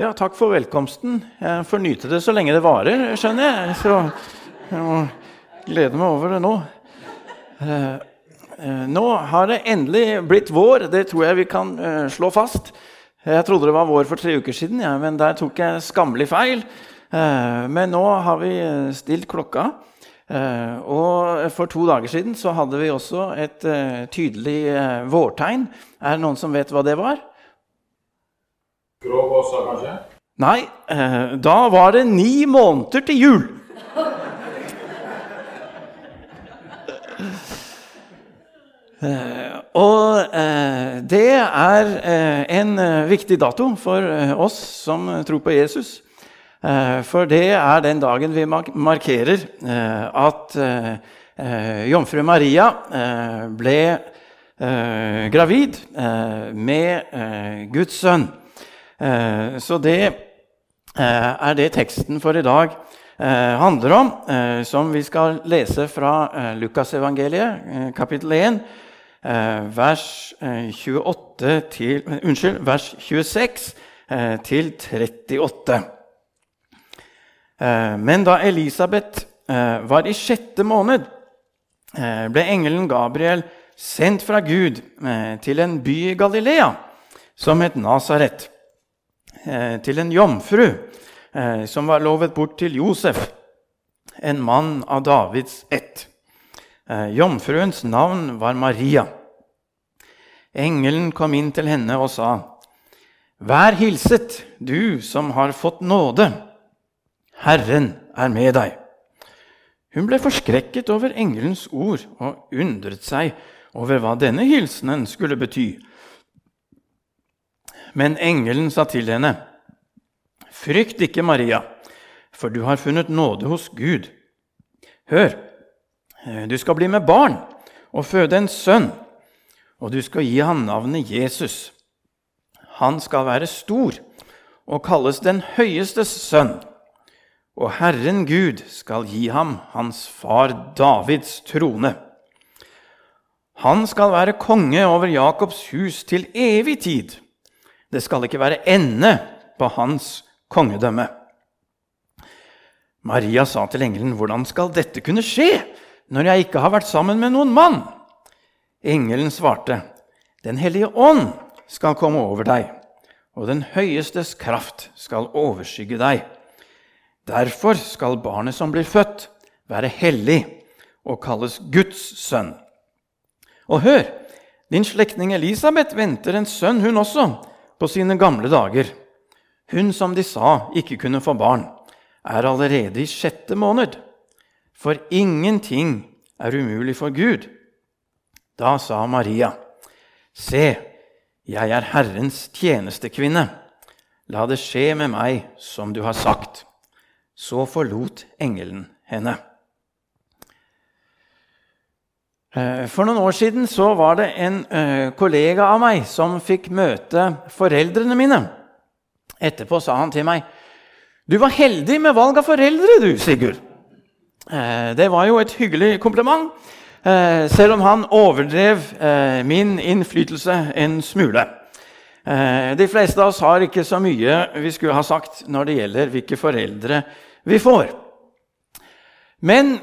Ja, takk for velkomsten. Jeg får nyte det så lenge det varer, skjønner jeg. Så jeg må glede meg over det nå. Eh, eh, nå har det endelig blitt vår. Det tror jeg vi kan eh, slå fast. Jeg trodde det var vår for tre uker siden, ja, men der tok jeg skammelig feil. Men nå har vi stilt klokka. Og for to dager siden så hadde vi også et tydelig vårtegn. Er det noen som vet hva det var? Grågåsa, kanskje? Nei, eh, da var det ni måneder til jul. Eh, og eh, det er en viktig dato for oss som tror på Jesus. for det er den dagen vi markerer at jomfru Maria ble gravid med Guds sønn. Eh, så det eh, er det teksten for i dag eh, handler om, som vi skal lese fra Lukasevangeliet, kapittel 1, vers 28 til Unnskyld, vers 26 til 38. Men da Elisabeth var i sjette måned, ble engelen Gabriel sendt fra Gud til en by i Galilea som het Nasaret. Eh, til en jomfru eh, som var lovet bort til Josef, en mann av Davids ett. Eh, jomfruens navn var Maria. Engelen kom inn til henne og sa, Vær hilset, du som har fått nåde. Herren er med deg. Hun ble forskrekket over engelens ord og undret seg over hva denne hilsenen skulle bety. Men engelen sa til henne, Frykt ikke, Maria, for du har funnet nåde hos Gud. Hør, du skal bli med barn og føde en sønn, og du skal gi ham navnet Jesus. Han skal være stor og kalles den høyestes sønn. Og Herren Gud skal gi ham hans far Davids trone. Han skal være konge over Jakobs hus til evig tid det skal ikke være ende på hans kongedømme. Maria sa til engelen, 'Hvordan skal dette kunne skje når jeg ikke har vært sammen med noen mann?' Engelen svarte, 'Den hellige ånd skal komme over deg, og den høyestes kraft skal overskygge deg.' Derfor skal barnet som blir født, være hellig og kalles Guds sønn. Og hør, din slektning Elisabeth venter en sønn, hun også på sine gamle dager. Hun som de sa ikke kunne få barn, er allerede i sjette måned. For ingenting er umulig for Gud. Da sa Maria, Se, jeg er Herrens tjenestekvinne. La det skje med meg som du har sagt. Så forlot engelen henne. Eh, for noen år siden så var det en uh, kollega av meg som fikk møte foreldrene mine. Etterpå sa han til meg, 'Du var heldig med valg av foreldre, du, Sigurd.' Uh, det var jo et hyggelig kompliment, selv om han overdrev min innflytelse en smule. De fleste av oss har ikke så mye vi skulle ha sagt når det gjelder hvilke foreldre vi får. Men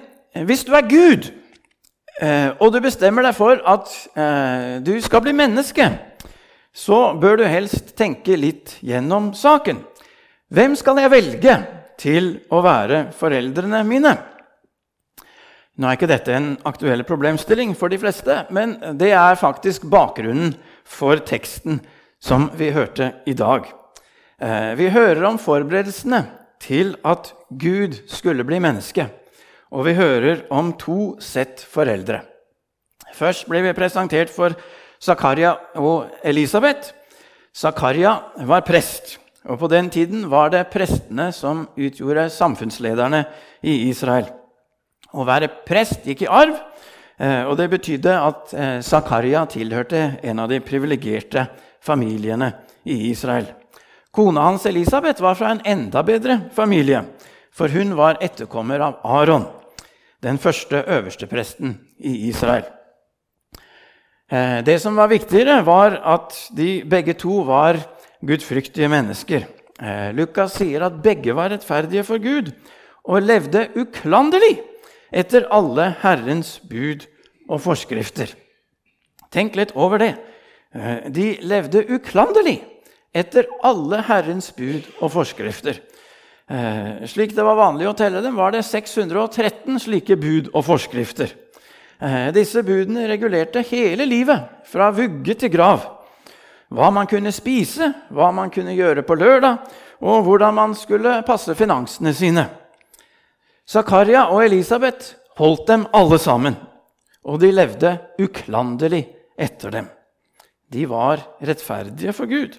hvis du er Gud Eh, og du bestemmer deg for at eh, du skal bli menneske, så bør du helst tenke litt gjennom saken. Hvem skal jeg velge til å være foreldrene mine? Nå er ikke dette en aktuell problemstilling for de fleste, men det er faktisk bakgrunnen for teksten som vi hørte i dag. Eh, vi hører om forberedelsene til at Gud skulle bli menneske og vi hører om to sett foreldre. Først ble vi presentert for Zakaria og Elisabeth. Zakaria var prest, og på den tiden var det prestene som utgjorde samfunnslederne i Israel. Å være prest gikk i arv, eh, og det betydde at eh, Zakaria tilhørte en av de privilegerte familiene i Israel. Kona hans Elisabeth var fra en enda bedre familie, for hun var etterkommer av Aron den første øverstepresten i Israel. Eh, det som var viktigere, var at de begge to var gudfryktige mennesker. Eh, Lukas sier at begge var rettferdige for Gud og levde uklanderlig etter alle Herrens bud og forskrifter. Tenk litt over det. Eh, de levde uklanderlig etter alle Herrens bud og forskrifter. Eh, slik det var vanlig å telle dem, var det 613 slike bud og forskrifter. Eh, disse budene regulerte hele livet, fra vugge til grav. Hva man kunne spise, hva man kunne gjøre på lørdag, og hvordan man skulle passe finansene sine. Zakaria og Elisabeth holdt dem alle sammen, og de levde uklanderlig etter dem. De var rettferdige for Gud.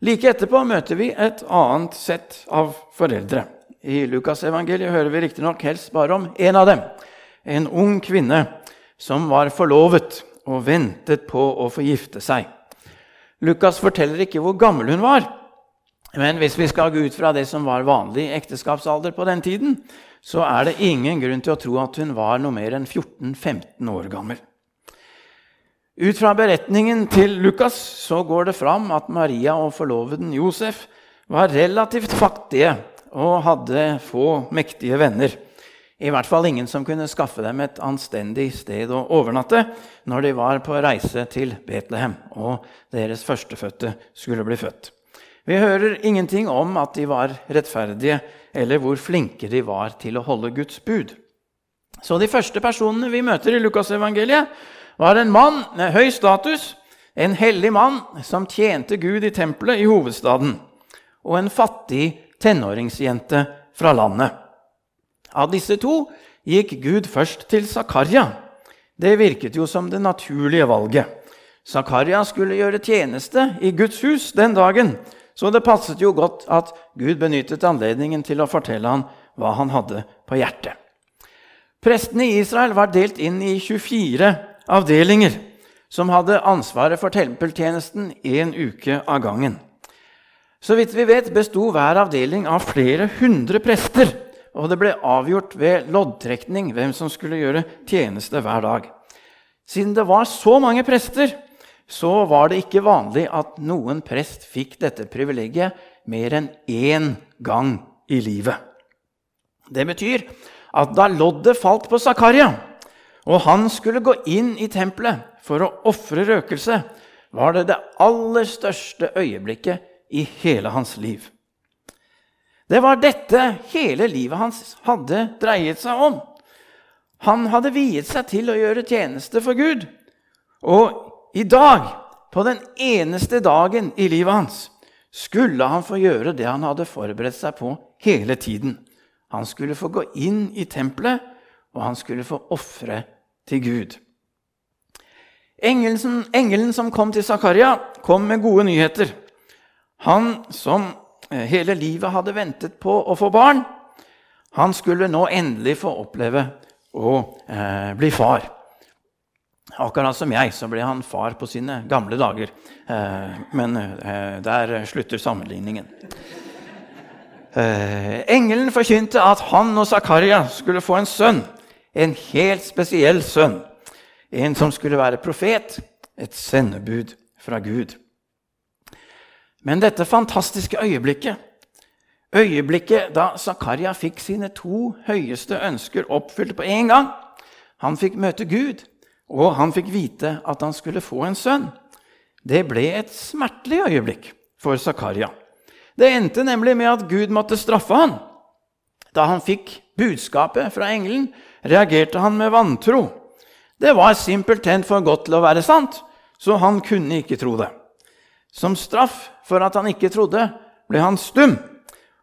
Like etterpå møter vi et annet sett av foreldre. I Lukasevangeliet hører vi riktignok helst bare om én av dem en ung kvinne som var forlovet og ventet på å få gifte seg. Lukas forteller ikke hvor gammel hun var. Men hvis vi skal gå ut fra det som var vanlig ekteskapsalder på den tiden, så er det ingen grunn til å tro at hun var noe mer enn 14-15 år gammel. Ut fra beretningen til Lukas så går det fram at Maria og forloveden Josef var relativt fattige og hadde få mektige venner. I hvert fall ingen som kunne skaffe dem et anstendig sted å overnatte når de var på reise til Betlehem og deres førstefødte skulle bli født. Vi hører ingenting om at de var rettferdige, eller hvor flinke de var til å holde Guds bud. Så de første personene vi møter i Lukasevangeliet, var en mann med høy status, en hellig mann som tjente Gud i tempelet i hovedstaden, og en fattig tenåringsjente fra landet. Av disse to gikk Gud først til Zakaria. Det virket jo som det naturlige valget. Zakaria skulle gjøre tjeneste i Guds hus den dagen, så det passet jo godt at Gud benyttet anledningen til å fortelle ham hva han hadde på hjertet. Prestene i Israel var delt inn i 24 avdelinger som hadde ansvaret for tempeltjenesten en uke av gangen. Så vidt vi vet, besto hver avdeling av flere hundre prester og det ble avgjort ved loddtrekning hvem som skulle gjøre tjeneste hver dag. Siden det var så mange prester, så var det ikke vanlig at noen prest fikk dette privilegiet mer enn én gang i livet. Det betyr at da loddet falt på Zakaria, og han skulle gå inn i tempelet for å ofre røkelse, var det det aller største øyeblikket i hele hans liv. Det var dette hele livet hans hadde dreiet seg om. Han hadde viet seg til å gjøre tjeneste for Gud. Og i dag, på den eneste dagen i livet hans, skulle han få gjøre det han hadde forberedt seg på hele tiden. Han skulle få gå inn i tempelet, og han skulle få ofre til Gud. Engelen, engelen som kom til Zakaria, kom med gode nyheter. Han som Eh, hele livet hadde ventet på å få barn, han skulle nå endelig få oppleve å eh, bli far. Akkurat som jeg så ble han far på sine gamle dager. Eh, men eh, der slutter sammenligningen. Eh, engelen forkynte at han og Zakaria skulle få en sønn. En helt spesiell sønn. En som skulle være profet. Et sendebud fra Gud. Men dette fantastiske øyeblikket, øyeblikket da Zakaria fikk sine to høyeste ønsker oppfylt på en gang Han fikk møte Gud, og han fikk vite at han skulle få en sønn. Det ble et smertelig øyeblikk for Zakaria. Det endte nemlig med at Gud måtte straffe han. Da han fikk budskapet fra engelen, reagerte han med vantro. Det var simpelthen for godt til å være sant, så han kunne ikke tro det. Som straff for at han ikke trodde, ble han stum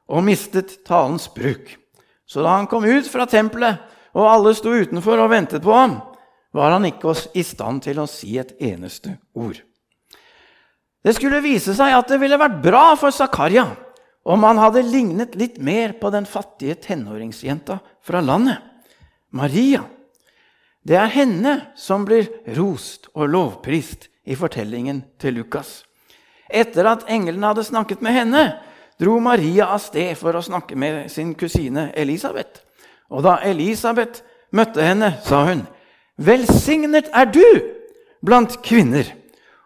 og mistet talens bruk. Så da han kom ut fra tempelet, og alle sto utenfor og ventet på ham, var han ikke i stand til å si et eneste ord. Det skulle vise seg at det ville vært bra for Zakaria om han hadde lignet litt mer på den fattige tenåringsjenta fra landet, Maria. Det er henne som blir rost og lovprist i fortellingen til Lukas. Etter at englene hadde snakket med henne, dro Maria av sted for å snakke med sin kusine Elisabeth. Og da Elisabeth møtte henne, sa hun, 'Velsignet er du blant kvinner,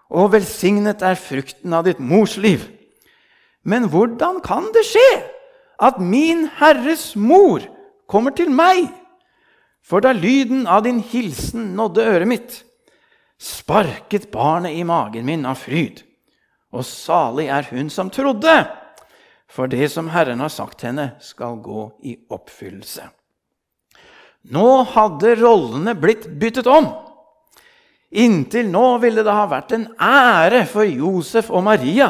og velsignet er frukten av ditt mors liv.' Men hvordan kan det skje at min Herres mor kommer til meg? For da lyden av din hilsen nådde øret mitt, sparket barnet i magen min av fryd. Og salig er hun som trodde, for det som Herren har sagt henne, skal gå i oppfyllelse. Nå hadde rollene blitt byttet om. Inntil nå ville det ha vært en ære for Josef og Maria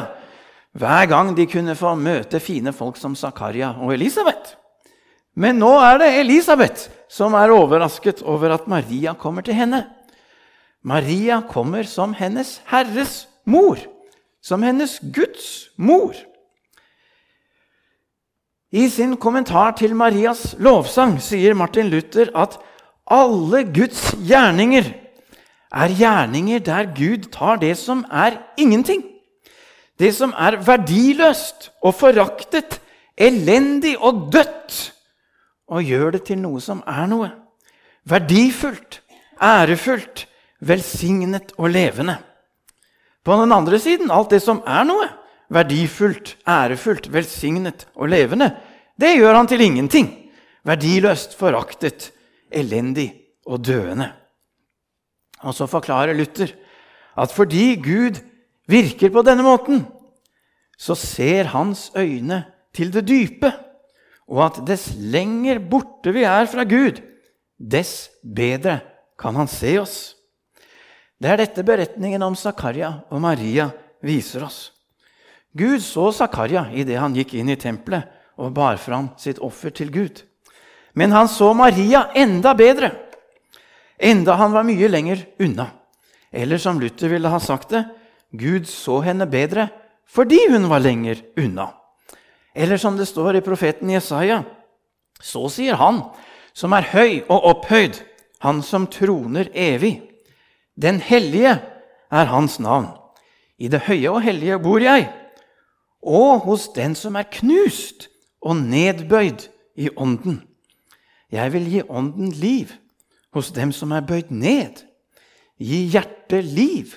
hver gang de kunne få møte fine folk som Zakaria og Elisabeth. Men nå er det Elisabeth som er overrasket over at Maria kommer til henne. Maria kommer som hennes Herres mor, som hennes Guds mor. I sin kommentar til Marias lovsang sier Martin Luther at alle Guds gjerninger er gjerninger der Gud tar det som er ingenting, det som er verdiløst og foraktet, elendig og dødt, og gjør det til noe som er noe. Verdifullt, ærefullt, velsignet og levende. På den andre siden alt det som er noe, verdifullt, ærefullt, velsignet og levende, det gjør han til ingenting. Verdiløst, foraktet, elendig og døende. Og så forklarer Luther at fordi Gud virker på denne måten, så ser hans øyne til det dype, og at dess lenger borte vi er fra Gud, dess bedre kan han se oss. Det er dette beretningen om Zakaria og Maria viser oss. Gud så Zakaria idet han gikk inn i tempelet og bar fram sitt offer til Gud. Men han så Maria enda bedre, enda han var mye lenger unna. Eller som Luther ville ha sagt det Gud så henne bedre fordi hun var lenger unna. Eller som det står i profeten Jesaja, så sier han som er høy og opphøyd, han som troner evig. Den hellige er hans navn. I det høye og hellige bor jeg, og hos den som er knust og nedbøyd i ånden. Jeg vil gi ånden liv hos dem som er bøyd ned. Gi hjertet liv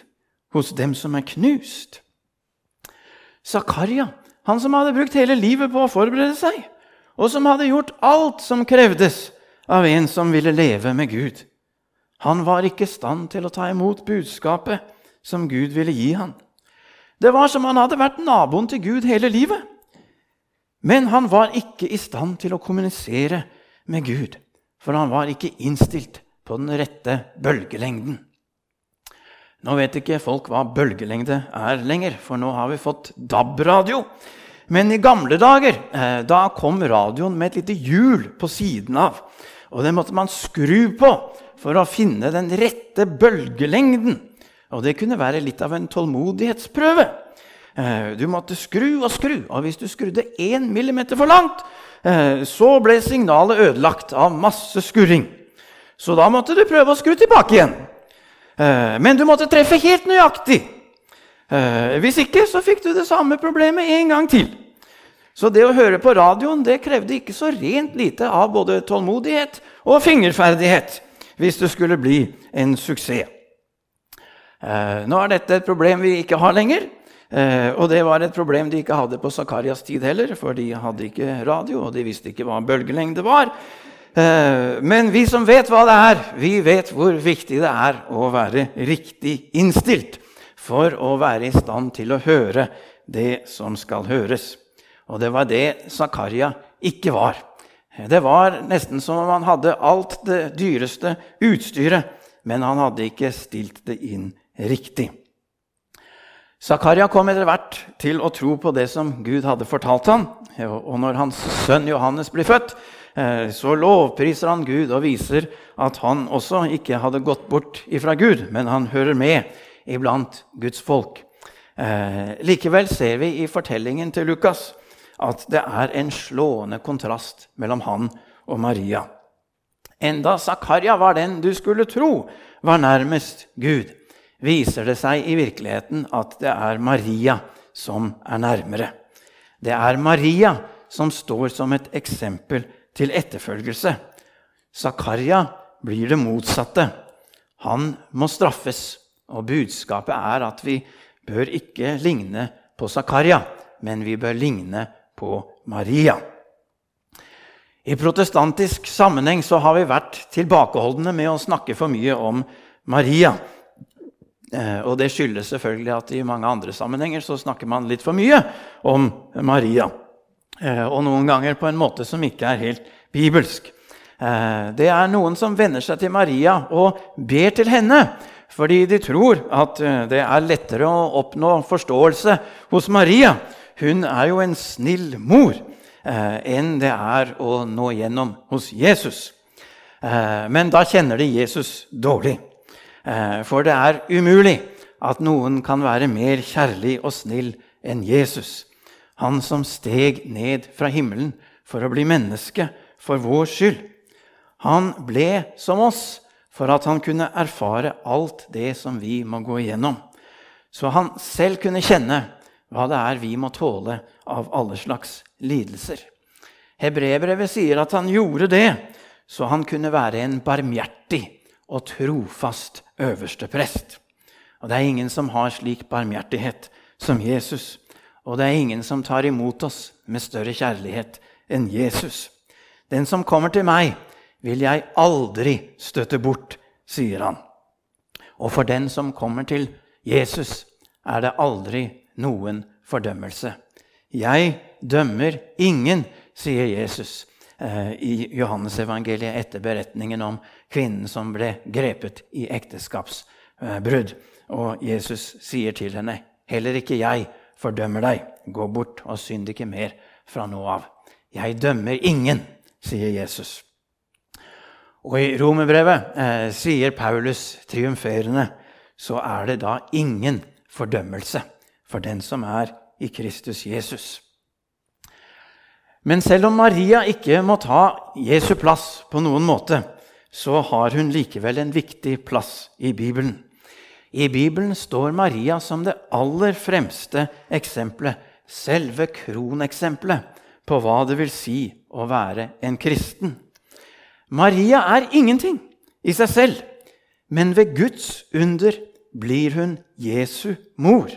hos dem som er knust. Zakaria, han som hadde brukt hele livet på å forberede seg, og som hadde gjort alt som krevdes av en som ville leve med Gud. Han var ikke i stand til å ta imot budskapet som Gud ville gi han. Det var som han hadde vært naboen til Gud hele livet. Men han var ikke i stand til å kommunisere med Gud, for han var ikke innstilt på den rette bølgelengden. Nå vet ikke folk hva bølgelengde er lenger, for nå har vi fått DAB-radio. Men i gamle dager eh, da kom radioen med et lite hjul på siden av. Og det måtte man skru på for å finne den rette bølgelengden. Og det kunne være litt av en tålmodighetsprøve. Eh, du måtte skru og skru, og hvis du skrudde én millimeter for langt, eh, så ble signalet ødelagt av masse skurring. Så da måtte du prøve å skru tilbake igjen. Eh, men du måtte treffe helt nøyaktig. Hvis ikke så fikk du det samme problemet en gang til. Så det å høre på radioen det krevde ikke så rent lite av både tålmodighet og fingerferdighet hvis det skulle bli en suksess. Eh, nå er dette et problem vi ikke har lenger. Eh, og det var et problem de ikke hadde på Zakarias tid heller, for de hadde ikke radio, og de visste ikke hva bølgelengde var. Eh, men vi som vet hva det er, vi vet hvor viktig det er å være riktig innstilt for å være i stand til å høre det som skal høres. Og det var det Zakaria ikke var. Det var nesten som om han hadde alt det dyreste utstyret, men han hadde ikke stilt det inn riktig. Zakaria kom etter hvert til å tro på det som Gud hadde fortalt ham. Og når hans sønn Johannes blir født, så lovpriser han Gud og viser at han også ikke hadde gått bort ifra Gud, men han hører med iblant Guds folk. Eh, likevel ser vi i fortellingen til Lukas at det er en slående kontrast mellom han og Maria. Enda Zakaria var den du skulle tro var nærmest Gud, viser det seg i virkeligheten at det er Maria som er nærmere. Det er Maria som står som et eksempel til etterfølgelse. Zakaria blir det motsatte. Han må straffes. Og budskapet er at vi bør ikke ligne på Zakaria, men vi bør ligne på Maria. I protestantisk sammenheng så har vi vært tilbakeholdne med å snakke for mye om Maria. Eh, og det skyldes selvfølgelig at i mange andre sammenhenger så snakker man litt for mye om Maria. Eh, og noen ganger på en måte som ikke er helt bibelsk. Eh, det er noen som venner seg til Maria og ber til henne fordi de tror at det er lettere å oppnå forståelse hos Maria. Hun er jo en snill mor enn det er å nå gjennom hos Jesus. Men da kjenner de Jesus dårlig. Eh, for det er umulig at noen kan være mer kjærlig og snill enn Jesus. Han som steg ned fra himmelen for å bli menneske for vår skyld. Han ble som oss for at han kunne erfare alt det som vi må gå igjennom. Så han selv kunne kjenne hva det er vi må tåle av alle slags lidelser. Hebreerbrevet sier at han gjorde det så han kunne være en barmhjertig og trofast øverste prest. Og det er ingen som har slik barmhjertighet som Jesus. Og det er ingen som tar imot oss med større kjærlighet enn Jesus. Den som kommer til meg, vil jeg aldri støtte bort, sier han. Og for den som kommer til Jesus, er det aldri noen fordømmelse. Jeg dømmer ingen, sier Jesus eh, i Johannesevangeliet etter beretningen om kvinnen som ble grepet i ekteskapsbrudd. Og Jesus sier til henne, 'Heller ikke jeg fordømmer deg. Gå bort og synd ikke mer fra nå av.' 'Jeg dømmer ingen', sier Jesus. Og i romerbrevet eh, sier Paulus triumferende, så er det da ingen fordømmelse for den som er i Kristus Jesus. Men selv om Maria ikke må ta Jesu plass på noen måte, så har hun likevel en viktig plass i Bibelen. I Bibelen står Maria som det aller fremste eksempelet, selve kroneksempelet, på hva det vil si å være en kristen. Maria er ingenting i seg selv, men ved Guds under blir hun Jesu mor.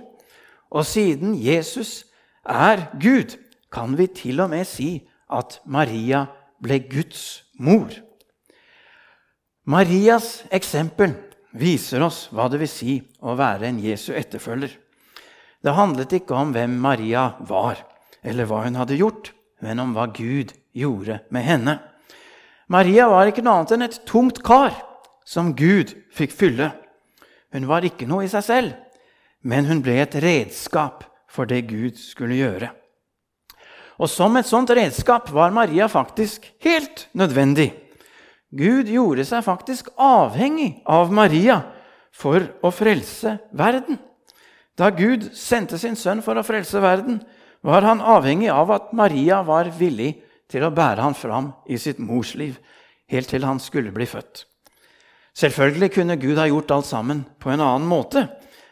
Og siden Jesus er Gud, kan vi til og med si at Maria ble Guds mor. Marias eksempel viser oss hva det vil si å være en Jesu etterfølger. Det handlet ikke om hvem Maria var, eller hva hun hadde gjort, men om hva Gud gjorde med henne. Maria var ikke noe annet enn et tomt kar som Gud fikk fylle. Hun var ikke noe i seg selv, men hun ble et redskap for det Gud skulle gjøre. Og som et sånt redskap var Maria faktisk helt nødvendig. Gud gjorde seg faktisk avhengig av Maria for å frelse verden. Da Gud sendte sin sønn for å frelse verden, var han avhengig av at Maria var villig til å bære ham fram i sitt mors liv, helt til han skulle bli født. Selvfølgelig kunne Gud ha gjort alt sammen på en annen måte.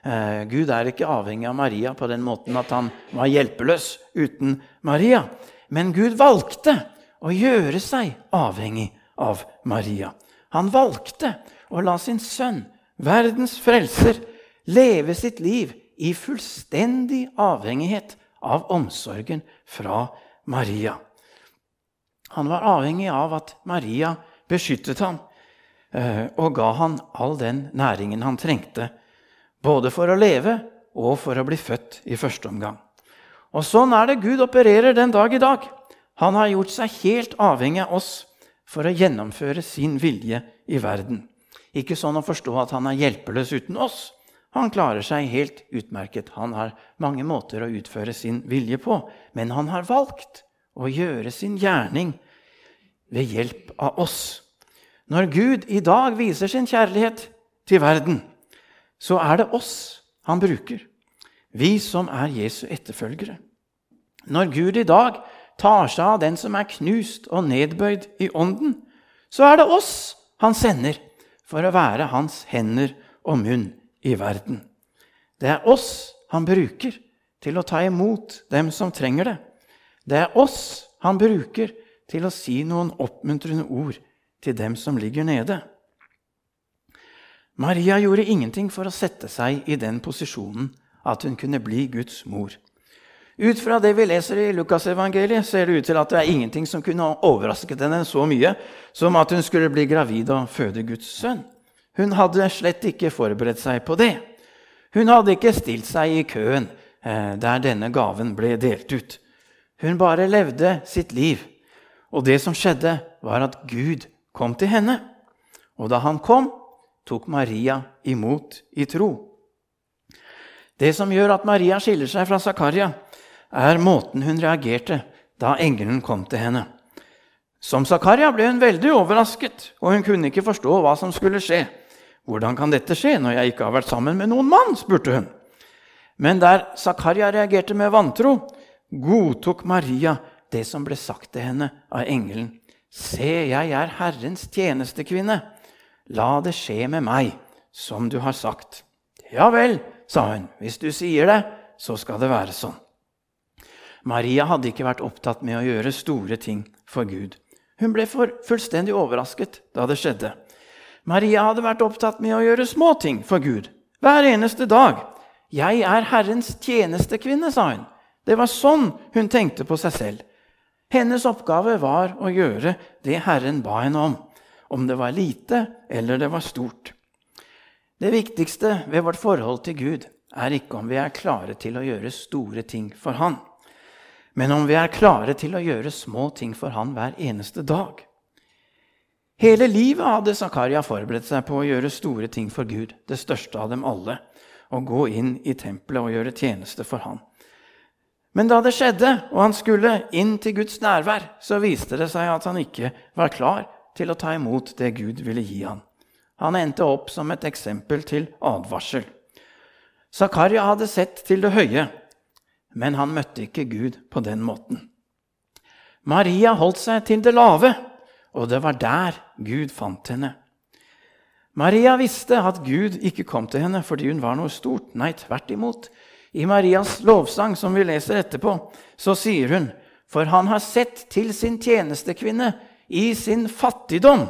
Eh, Gud er ikke avhengig av Maria på den måten at han var hjelpeløs uten Maria. Men Gud valgte å gjøre seg avhengig av Maria. Han valgte å la sin sønn, verdens frelser, leve sitt liv i fullstendig avhengighet av omsorgen fra Maria. Han var avhengig av at Maria beskyttet ham eh, og ga han all den næringen han trengte, både for å leve og for å bli født i første omgang. Og Sånn er det Gud opererer den dag i dag. Han har gjort seg helt avhengig av oss for å gjennomføre sin vilje i verden. Ikke sånn å forstå at han er hjelpeløs uten oss. Han klarer seg helt utmerket. Han har mange måter å utføre sin vilje på. Men han har valgt å gjøre sin gjerning ved hjelp av oss. Når Gud i dag viser sin kjærlighet til verden, så er det oss han bruker. Vi som er Jesu etterfølgere. Når Gud i dag tar seg av den som er knust og nedbøyd i ånden, så er det oss han sender for å være hans hender og munn i verden. Det er oss han bruker til å ta imot dem som trenger det. Det er oss han bruker til å si noen oppmuntrende ord til dem som ligger nede. Maria gjorde ingenting for å sette seg i den posisjonen at hun kunne bli Guds mor. Ut fra det vi leser i Lukasevangeliet, ser det ut til at det er ingenting som kunne overrasket henne så mye som at hun skulle bli gravid og føde Guds sønn. Hun hadde slett ikke forberedt seg på det. Hun hadde ikke stilt seg i køen eh, der denne gaven ble delt ut. Hun bare levde sitt liv. Og det som skjedde, var at Gud kom til henne. Og da han kom, tok Maria imot i tro. Det som gjør at Maria skiller seg fra Zakaria, er måten hun reagerte da engelen kom til henne. Som Zakaria ble hun veldig overrasket, og hun kunne ikke forstå hva som skulle skje. 'Hvordan kan dette skje når jeg ikke har vært sammen med noen mann?' spurte hun. Men der Zakaria reagerte med vantro, godtok Maria det som ble sagt til henne av engelen. 'Se, jeg er Herrens tjenestekvinne. La det skje med meg som du har sagt.' 'Ja vel', sa hun. 'Hvis du sier det, så skal det være sånn.' Maria hadde ikke vært opptatt med å gjøre store ting for Gud. Hun ble fullstendig overrasket da det skjedde. Maria hadde vært opptatt med å gjøre små ting for Gud hver eneste dag. 'Jeg er Herrens tjenestekvinne', sa hun. Det var sånn hun tenkte på seg selv. Hennes oppgave var å gjøre det Herren ba henne om, om det var lite eller det var stort. Det viktigste ved vårt forhold til Gud er ikke om vi er klare til å gjøre store ting for Han men om vi er klare til å gjøre små ting for han hver eneste dag. Hele livet hadde Zakaria forberedt seg på å gjøre store ting for Gud, det største av dem alle, å gå inn i tempelet og gjøre tjeneste for han. Men da det skjedde, og han skulle inn til Guds nærvær, så viste det seg at han ikke var klar til å ta imot det Gud ville gi han. Han endte opp som et eksempel til advarsel. Zakaria hadde sett til det høye, men han møtte ikke Gud på den måten. Maria holdt seg til det lave, og det var der Gud fant henne. Maria visste at Gud ikke kom til henne fordi hun var noe stort. Nei, tvert imot. I Marias lovsang, som vi leser etterpå, så sier hun, for han har sett til sin tjenestekvinne i sin fattigdom,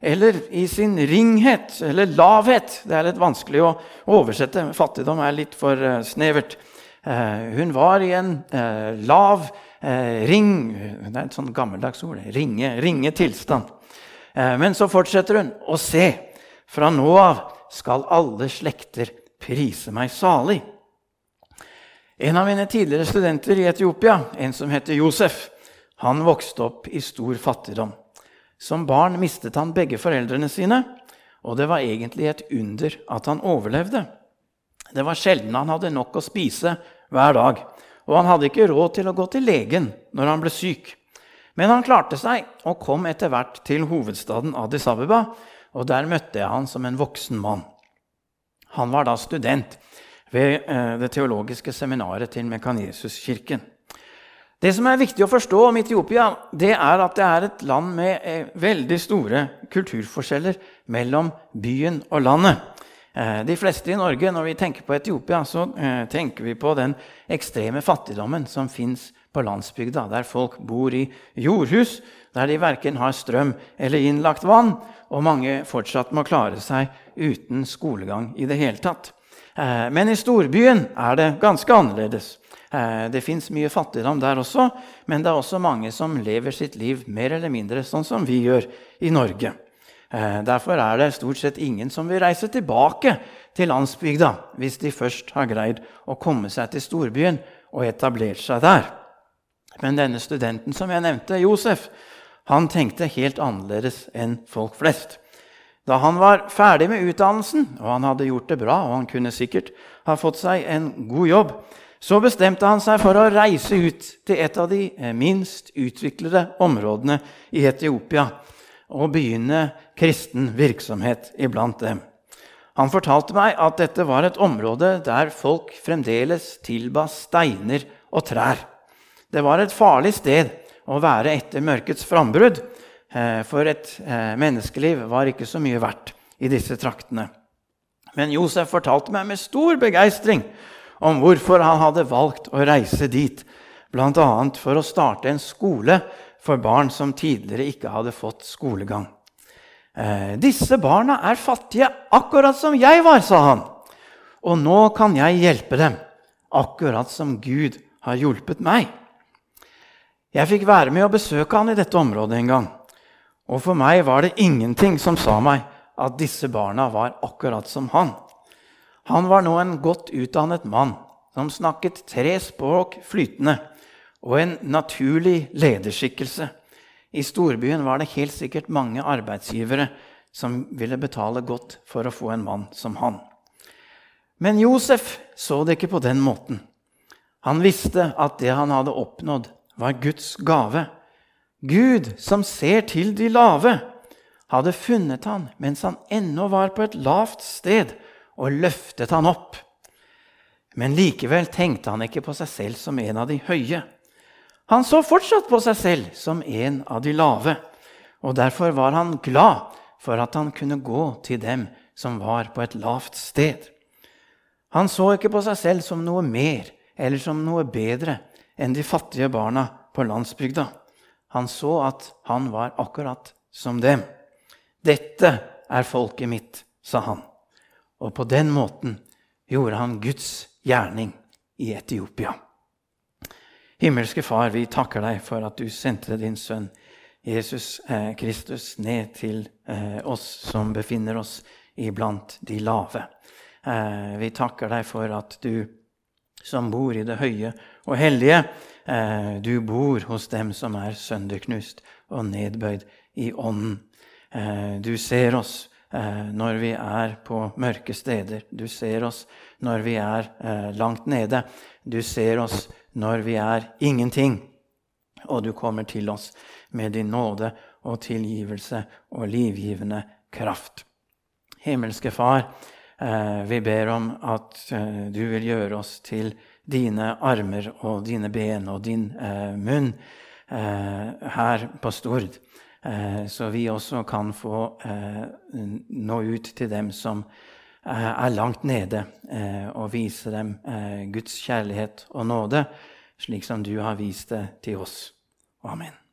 eller i sin ringhet, eller lavhet. Det er litt vanskelig å oversette. Fattigdom er litt for eh, snevert. Eh, hun var i en eh, lav eh, ring Det er et sånn gammeldags ord. Ringe, ringe tilstand. Men så fortsetter hun. å se, fra nå av skal alle slekter prise meg salig. En av mine tidligere studenter i Etiopia, en som heter Josef, han vokste opp i stor fattigdom. Som barn mistet han begge foreldrene sine, og det var egentlig et under at han overlevde. Det var sjelden han hadde nok å spise hver dag. Og han hadde ikke råd til å gå til legen når han ble syk. Men han klarte seg og kom etter hvert til hovedstaden Addis Abeba. Og der møtte jeg han som en voksen mann. Han var da student ved eh, det teologiske seminaret til Mekanesuskirken. Det som er viktig å forstå om Etiopia, det er at det er et land med eh, veldig store kulturforskjeller mellom byen og landet. Eh, de fleste i Norge, når vi tenker på Etiopia, så eh, tenker vi på den ekstreme fattigdommen som fins på landsbygda, der folk bor i jordhus, der de verken har strøm eller innlagt vann, og mange fortsatt må klare seg uten skolegang i det hele tatt. Eh, men i storbyen er det ganske annerledes. Det fins mye fattigdom der også, men det er også mange som lever sitt liv mer eller mindre sånn som vi gjør i Norge. Eh, derfor er det stort sett ingen som vil reise tilbake til landsbygda hvis de først har greid å komme seg til storbyen og etablert seg der. Men denne studenten som jeg nevnte, Josef, han tenkte helt annerledes enn folk flest. Da han var ferdig med utdannelsen, og han hadde gjort det bra, og han kunne sikkert ha fått seg en god jobb, så bestemte han seg for å reise ut til et av de eh, minst utviklede områdene i Etiopia, og begynne kristen virksomhet iblant dem. Han fortalte meg at dette var et område der folk fremdeles tilba steiner og trær. Det var et farlig sted å være etter mørkets frambrudd, eh, for et eh, menneskeliv var ikke så mye verdt i disse traktene. Men Josef fortalte meg med stor begeistring om hvorfor han hadde valgt å reise dit, bl.a. for å starte en skole for barn som tidligere ikke hadde fått skolegang. Eh, disse barna er fattige, akkurat som jeg var, sa han. Og nå kan jeg hjelpe dem, akkurat som Gud har hjulpet meg. Jeg fikk være med og besøke han i dette området en gang. Og for meg var det ingenting som sa meg at disse barna var akkurat som han. Han var nå en godt utdannet mann som snakket tre språk flytende, og en naturlig lederskikkelse. I storbyen var det helt sikkert mange arbeidsgivere som ville betale godt for å få en mann som han. Men Josef så det ikke på den måten. Han visste at det han hadde oppnådd, var Guds gave. Gud, som ser til de lave, hadde funnet han mens han ennå var på et lavt sted, og løftet han opp. Men likevel tenkte han ikke på seg selv som en av de høye. Han så fortsatt på seg selv som en av de lave, og derfor var han glad for at han kunne gå til dem som var på et lavt sted. Han så ikke på seg selv som noe mer eller som noe bedre enn de fattige barna på landsbygda. Han så at han var akkurat som dem. 'Dette er folket mitt', sa han. Og på den måten gjorde han Guds gjerning i Etiopia. Himmelske Far, vi takker deg for at du sendte din sønn Jesus eh, Kristus ned til eh, oss som befinner oss iblant de lave. Eh, vi takker deg for at du som bor i det høye og hellige, eh, du bor hos dem som er sønderknust og nedbøyd i ånden. Eh, du ser oss når vi er på mørke steder. Du ser oss når vi er eh, langt nede. Du ser oss når vi er ingenting. Og du kommer til oss med din nåde og tilgivelse og livgivende kraft. Himmelske Far, vi ber om at du vil gjøre oss til dine armer og dine ben og din munn her på Stord. Eh, så vi også kan få eh, nå ut til dem som eh, er langt nede, og vise dem Guds kjærlighet og nåde, slik som du har vist det til oss. Amen.